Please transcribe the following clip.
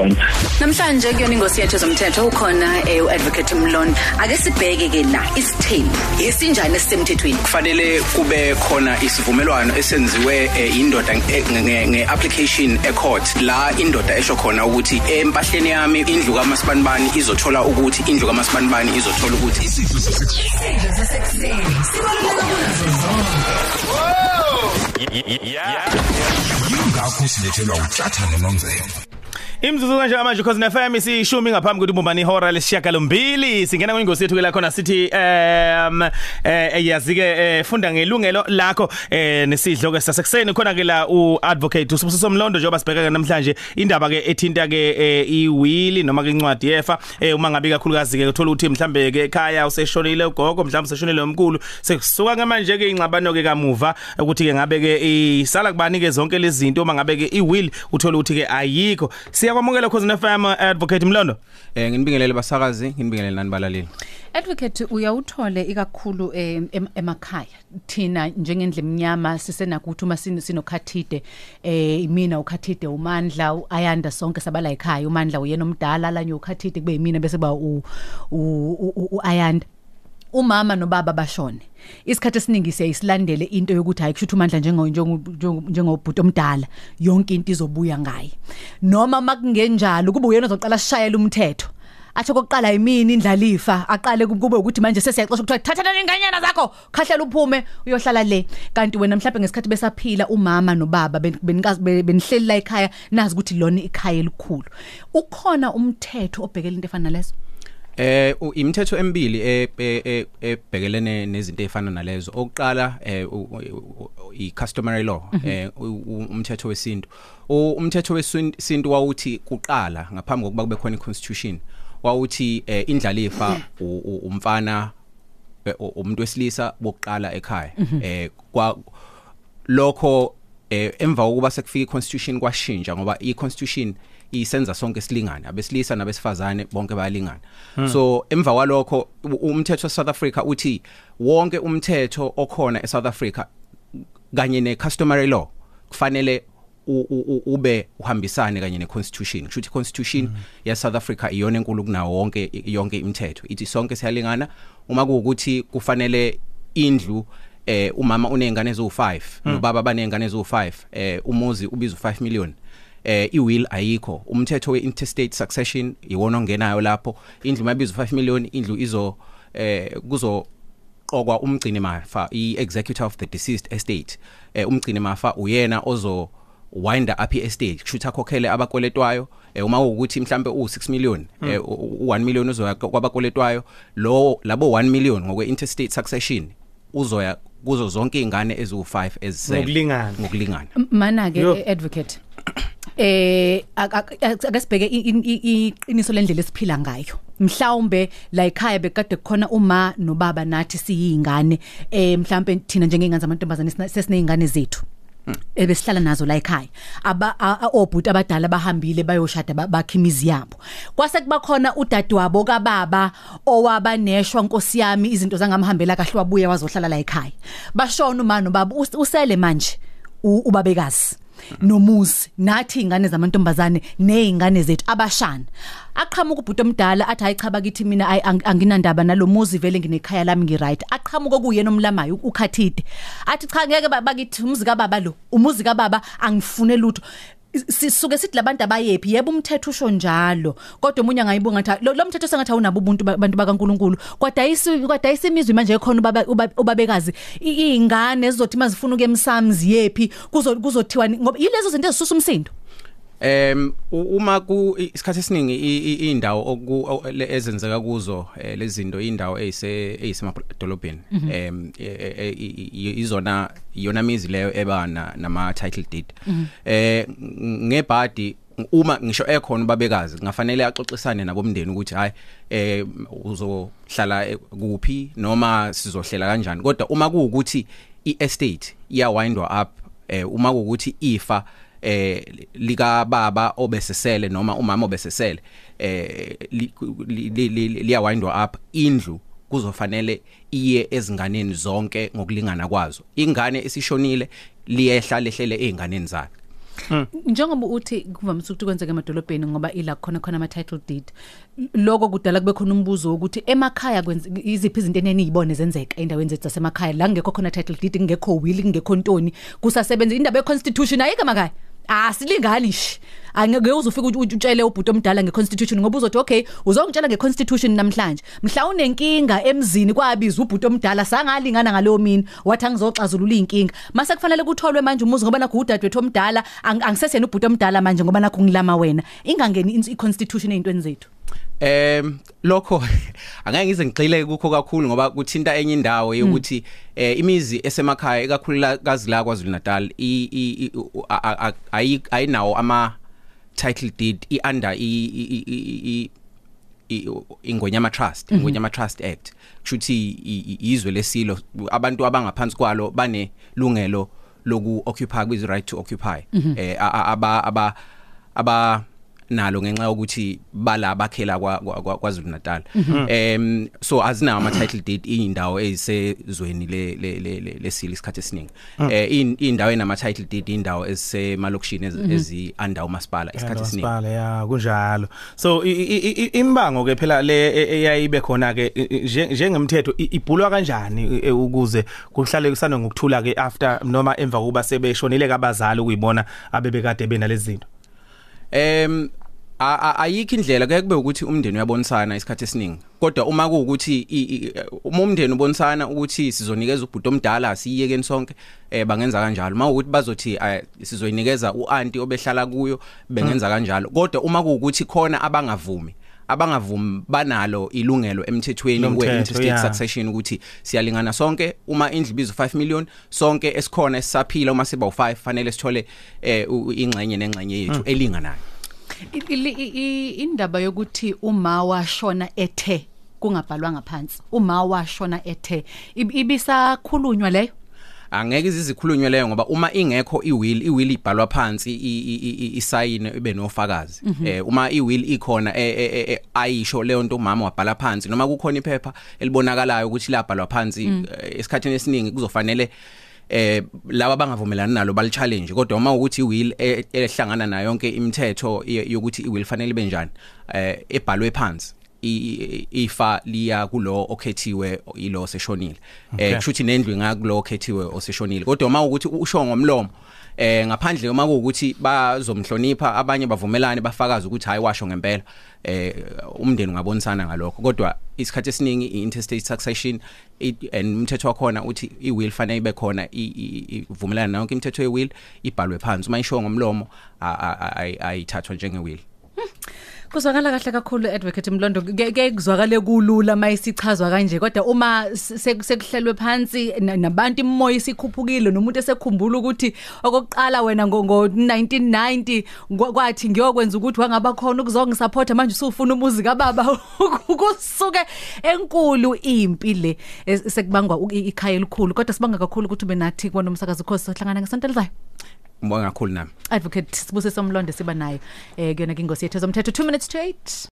onke Namhlanje kuyona ingosi yethu zomthetho ukhona eh uadvocate Mlondo. Ake sibheke ke la isithembu. Esinjani esisemthethweni? kufanele kube khona isivumelwano esenziwe eh, indoda nge-application ecourt. La indoda esho khona ukuthi empahleni yami indlu kamasibandibani izothola ukuthi indlu kamasibandibani izothola ukuthi. Isidlo sasekuseni sibaluleka kunazo zonke yingakho silethelwa uhlathana nomzelo Imzuzu kanje manje because na FM isishumi ngaphambi kokuthi ubumbani ihora lesishiyagalombili. Singena kwingosi yethu ke la khona sithi um eh yazike eh, funda ngelungelo lakho eh nesidlo ke sasekuseni. Khona ke la uadvocate usibusiso Mlondo njengoba sibheka namhlanje indaba ke ethinta ke eh, iwili noma ke incwadi yefa eh, uma ngabe kakhulukazi ke uthola ukuthi mhlambe ke ekhaya useshonile ugogo mhlambe useshonile umkhulu sekusuka ngamanje ke ingxabano ke kamuva ukuthi ke ngabe ke isala kubani ke zonke lezi zinto uma ngabe ke iwill uthola ukuthi ke ayikho. Siyakwamukela khosina FM advocate Mlondo. Eh nginibingelele basakazi nginibingelele nani balaleli. Advocate uyawuthole ikakhulu em- em- emakhaya. Thina njengendle emnyama sisenakho ukuthi uma sino- sinokhathide eh imina ukhathide umandla uayanda sonke sabala ekhaya. Umandla uyena omdala lanye ukhathide kube yimina bese ba u- u- u- uayanda. Umama nobaba bashone. Isikhathi esiningi siyayisilandele into yokuthi hayi kushuthi umandla njengo njengo- njengobhuti omdala yonke into izobuya ngaye. Noma makungenjalo kube uyena ozoqala sishayela umthetho athi kokuqala yimini indlalifa aqale kube ukuthi manje sesiyaxoxa ukuthi thatha inganyana zakho khahlela uphume uyohlala le. Kanti wena mhlawumbe ngesikhathi besaphila umama nobaba ben- benikazi be- benihleli la ekhaya nazi ukuthi lona ikhaya elikhulu. Ukhona umthetho obhekela into efana nalezo? Eh imithetho emibili e- e- e- ebhekelene nezinto ezifana nalezo. Okuqala eh i customary law eh u- u- umthetho wesintu. Umthetho wesintu wawuthi kuqala ngaphambi kokuba kube khona iconstitution wawuthi eh, indlalifa umfana eh, umuntu wesilisa bokuqala ekhaya. Eh kwa lokho eh emva kokuba sekufika iconstitution kwashintsha ngoba iconstitution isenza sonke silingane abesilisa nabesifazane bonke bayalingana. So emva kwalokho u- umthetho South Africa uthi wonke umthetho okhona eSouth Africa kanye necustomary law kufanele u- u- u- ube uhambisane kanye neconstitution. Kusho ukuthi constitution ya South Africa iyona enkulu kunawo wonke yonke imithetho. Ithi sonke siyalingana. Uma kuukuthi kufanele indlu eh umama unezingane eziwu5 nobaba banezingane eziwu5 eh umuzi ubiza u5 million. Eh iwill ayikho. Umthetho weinterstate succession iwona ongenayo lapho. Indlu mayibiza u5 million indlu izo eh kuzo qokwa umgcini mafa i-executor of the deceased estate. Eh umgcini mafa uyena ozo wind up i-estate kushuthi akhokhele abakweletwayo eh uma ukuthi mhlambe u6 million eh u1 million uzoya kwabakweletwayo lo labo 1 million ngokwe interstate succession uzoya kuzo zonke izingane eziwu5 ezisele Ngokulingana. ngokulingana. Mana ke Yo. advocate eh ak- ak- ake sibheke iqiniso lendlela esiphila ngayo. Mhlawumbe la ekhaya bekade kukhona uma nobaba nathi siyingane eh mhlawumbe thina njengengane zamantombazane sesineyingane zethu ebesihlala nazo la ekhaya. Aba obhuti abadala bahambile bayoshada ba- bakhe imizi yabo. Kwase kuba khona udadewabo kababa owaba neshwa nkosi yami izinto zangamhambela kahle wabuye wazohlala la ekhaya. Bashona uma nobaba us- usele manje ubabekazi. Nomuzi nathi ingane zamantombazane nezingane zethu abashana. Aqhamuka ubhuti omdala athi hayi cha bakithi mina ayi, ang- anginandaba nalomuzi vele nginekhaya lami ngiright. Aqhamuka kuyena omlamayo u- ukhathide. Athi cha ngeke ba- bakithi umuzi kababa lo umuzi kababa angifune lutho. Sisuke sithi labantu abayephi? Yebo umthetho usho njalo. Kodwa umunye angayibunga ngathi lo lo mthetho sengathi awunabo ubuntu ba- abantu bakaNkuluNkulu. Kodwa ayisi kodwa ayisimizwe manje ekhona ubaba- uba- ubabekazi. I- izingane zizothi mazifuna ukemsamzi yephi kuzo kuzothiwa ni- ngoba yilezo zinto ezisusa umsindo. Em uma ku isikhathi esiningi indawo ezenzeka kuzo eh, lezi zinto indawo eyise eyisemadolobheni em e- e- i- izona iyona mizi leyo ebana nama title deed. Eh ng- ngebhadi uma ngisho ekhona ubabekazi ngafanele axoxisane nabomndeni ukuthi hayi eh uzohlala e- kuphi noma sizohlela kanjani? Kodwa uma kuukuthi i-estate iyawindwa up eh uma kuukuthi ifa eh lika baba obesesele noma umama obesesele eh li- li- li- li- liyawindwa up. Indlu kuzofanele iye ezinganeni zonke ngokulingana kwazo. Ingane esishonile liyehla lehlele einganeni zakhe. Njengoba uthi kuvamise ukuthi kwenzeke emadolobheni ngoba ila khona khona ama title deed lokho kudala kube khona umbuzo ukuthi emakhaya iziphi izinto eneniyibone zenzeka endaweni zethu zasemakhaya? La ngekho khona title deed ngekho will ngekho ntoni? Kusasebenza indaba ye constitution ayike emakhaya. Asilingani shi angeke uzofika uthi utshele ubhuti omdala ngeconstitution ngoba uzothi okay uzongitshela ngeconstitution namhlanje. Mhla unenkinga emzini kwabiza ubhuti omdala sangalingana ngaleyo mina wathi angizoxazulula inkinga mase kufanele kutholwe manje umuzi ngoba nakho udadewethu omdala ang- angisese yena ubhuti omdala manje ngoba nakho ngilama wena. Ingangeni in- i-constitution eyintweni zethu. Em lokho angeke ngize ngigxile kukho kakhulu ngoba kuthinta enye indawo yokuthi eh imizi esemakhaya ekakhulukazi la kwaZulu Natal i ayinawo ama title deed i under i ingonyama trust ingonyama trust act. Kushuthi izwe lesilo abantu abangaphansi kwalo banelungelo loku occupy kwizi right to occupy. Eh a- a- aba aba aba nalo ngenxa yokuthi bala bakhela kwa kwa- kwa- KwaZulu Natal em so azinawo ama title deed indawo ezisezweni le le le- le- lesili isikhathi esiningi. Eh in- indawo enama title deed indawo ezisemalokishini ezi- ezi under umasipala isikhathi esiningi. Masipala ya kunjalo. So i- i- i- i- imbango ke phela le e- eyayibe khona ke i- i- nje- njengemthetho i- ibhulwa kanjani e, ukuze kuhlale kusana ngokuthula ke after noma emva kuba sebeshonile kabazali ukuyibona abebekade benalezi zinto? Em ayikho indlela kuye kube ukuthi umndeni uyabonisana isikhathi esiningi. Kodwa uma kuukuthi uma umndeni ubonisana ukuthi sizonikeza ubhuti omdala siyiyekeni sonke eh bangenza kanjalo. Uma ukuthi bazothi sizoyinikeza uanti obehlala kuyo bengenza kanjalo. Kodwa uma kuukuthi khona abangavumi abangavumi banalo ilungelo emthethweni Lomthetho, we-interstate yeah. succession ukuthi siyalingana sonke. Uma indlu ibizo 5 million sonke esikhona esisaphila uma siba u5 fanele sithole eh u- ingxenye nengxenye yethu elinganayo. I- ili- i- i- indaba yokuthi uma washona ethe kungabhalwanga phansi uma washona ethe ib- ibisakhulunywa leyo? Angeke izikhulunywe leyo ngoba uma ingekho iwill iwill ibhalwa phansi i- i- i- i- isayine ibe nofakazi. Eh uma iwill ikhona eh, eh, eh, ayisho leyo nto umama wabhala phansi noma kukhona iphepha elibonakalayo ukuthi labhalwa phansi eh, esikhathini esiningi kuzofanele eh laba bangavumelani nalo bali challenge kodwa uma ukuthi iwill eh, ehlangana nayo yonke imithetho ye- yokuthi iwill fanele ibe njani eh ebhalwe phansi. i- i- ifa liya kulo okhethiwe ilo oseshonile. Okay. eh kushuthi nendlu ngakulo okhethiwe oseshonile. Kodwa uma ukuthi usho ngomlomo eh ngaphandle uma kuukuthi bazomhlonipha abanye bavumelane bafakaza ukuthi hayi washo ngempela. Eh umndeni ungabonisana ngalokho. Kodwa isikhathi esiningi i-interstate succession i- and umthetho wakhona uthi i-will fanele ibe khona i- i- ivumelana nayo yonke imithetho ye-will ibhalwe phansi. Uma isho ngomlomo a- a- a- ayi- ayithathwa njenge-will. Kuzwakala kahle kakhulu advocate Mlondo. Ke ke kuzwakale kulula mayisichazwa kanje kodwa uma se- sekuhlelwe phansi na- nabantu imoya isikhuphukile nomuntu esekhumbula ukuthi okokuqala wena ngo ngo 1990 ngwa- kwathi ngiyokwenza ukuthi wangaba khona ukuzongisupport manje usufuna umuzi kababa kusuke enkulu impi le es- sekubangwa u- i- ikhaya elikhulu. Kodwa sibanga kakhulu ukuthi ube nathi kubona umsakazo khosi sohlangana ngesonto elizayo. Ngibonga kakhulu nami. Advocate sibuse somlondo siba nayo eh kuyona ke ingosi yethu. Zomthetho 2 minutes to 8